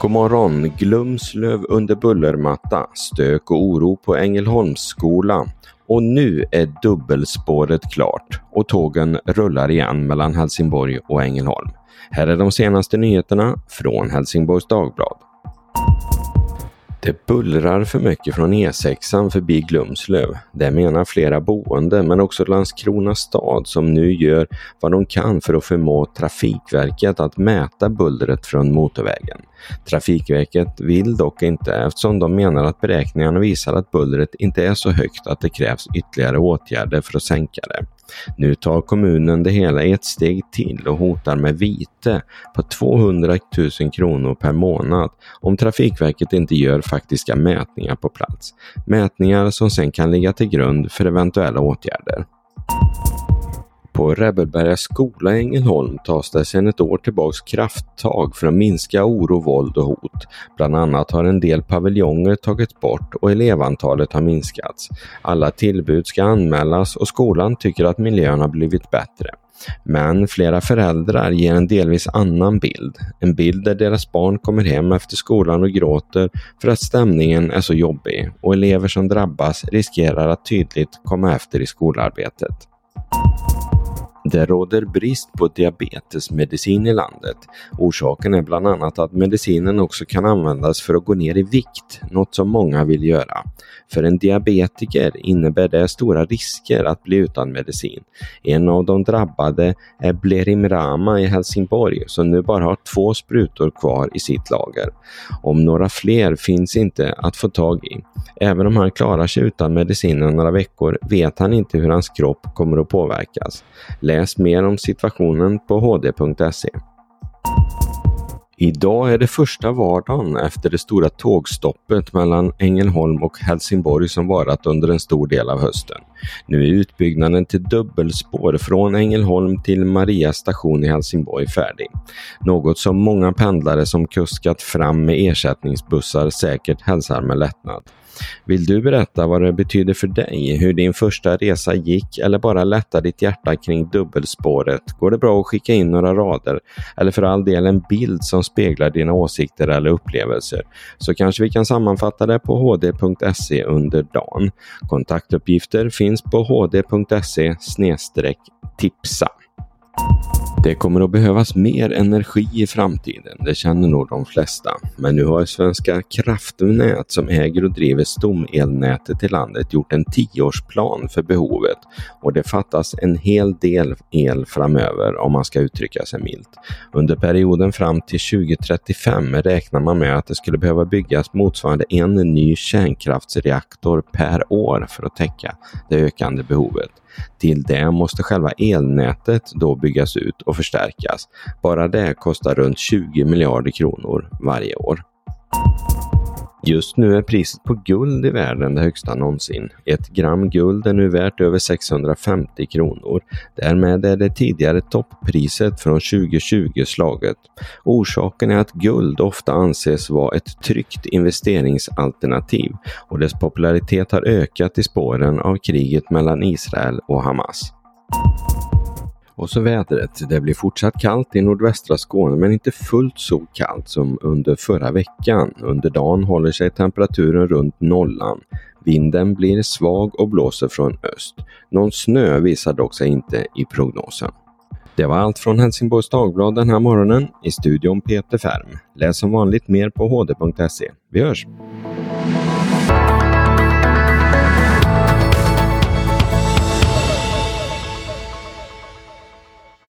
God morgon! Glumslöv under bullermatta, stök och oro på Ängelholmsskola. Och nu är dubbelspåret klart och tågen rullar igen mellan Helsingborg och Ängelholm. Här är de senaste nyheterna från Helsingborgs Dagblad. Det bullrar för mycket från E6 förbi Glumslöv. Det menar flera boende men också Landskrona stad som nu gör vad de kan för att förmå Trafikverket att mäta bullret från motorvägen. Trafikverket vill dock inte eftersom de menar att beräkningarna visar att bullret inte är så högt att det krävs ytterligare åtgärder för att sänka det. Nu tar kommunen det hela ett steg till och hotar med vite på 200 000 kronor per månad om Trafikverket inte gör faktiska mätningar på plats. Mätningar som sen kan ligga till grund för eventuella åtgärder. På Rebelberga skola i Ängelholm tas det sedan ett år tillbaks krafttag för att minska oro, våld och hot. Bland annat har en del paviljonger tagits bort och elevantalet har minskats. Alla tillbud ska anmälas och skolan tycker att miljön har blivit bättre. Men flera föräldrar ger en delvis annan bild. En bild där deras barn kommer hem efter skolan och gråter för att stämningen är så jobbig och elever som drabbas riskerar att tydligt komma efter i skolarbetet. Det råder brist på diabetesmedicin i landet. Orsaken är bland annat att medicinen också kan användas för att gå ner i vikt, något som många vill göra. För en diabetiker innebär det stora risker att bli utan medicin. En av de drabbade är Blerim Rama i Helsingborg som nu bara har två sprutor kvar i sitt lager. Om några fler finns inte att få tag i. Även om han klarar sig utan medicinen några veckor vet han inte hur hans kropp kommer att påverkas. Läs Läs mer om situationen på hd.se. Idag är det första vardagen efter det stora tågstoppet mellan Ängelholm och Helsingborg som varat under en stor del av hösten. Nu är utbyggnaden till dubbelspår från Ängelholm till Maria station i Helsingborg färdig. Något som många pendlare som kuskat fram med ersättningsbussar säkert hälsar med lättnad. Vill du berätta vad det betyder för dig, hur din första resa gick eller bara lätta ditt hjärta kring dubbelspåret går det bra att skicka in några rader eller för all del en bild som speglar dina åsikter eller upplevelser så kanske vi kan sammanfatta det på hd.se under dagen. Kontaktuppgifter finns finns på hd.se tipsa. Det kommer att behövas mer energi i framtiden, det känner nog de flesta. Men nu har Svenska kraftnät som äger och driver stomelnätet i landet gjort en tioårsplan för behovet och det fattas en hel del el framöver om man ska uttrycka sig milt. Under perioden fram till 2035 räknar man med att det skulle behöva byggas motsvarande en ny kärnkraftsreaktor per år för att täcka det ökande behovet. Till det måste själva elnätet då byggas ut och förstärkas. Bara det kostar runt 20 miljarder kronor varje år. Just nu är priset på guld i världen det högsta någonsin. Ett gram guld är nu värt över 650 kronor. Därmed är det tidigare topppriset från 2020 slaget. Orsaken är att guld ofta anses vara ett tryggt investeringsalternativ och dess popularitet har ökat i spåren av kriget mellan Israel och Hamas. Och så vädret. Det blir fortsatt kallt i nordvästra Skåne men inte fullt så kallt som under förra veckan. Under dagen håller sig temperaturen runt nollan. Vinden blir svag och blåser från öst. Någon snö visar dock sig inte i prognosen. Det var allt från Helsingborgs Dagblad den här morgonen. I studion Peter Färm. Läs som vanligt mer på hd.se. Vi hörs!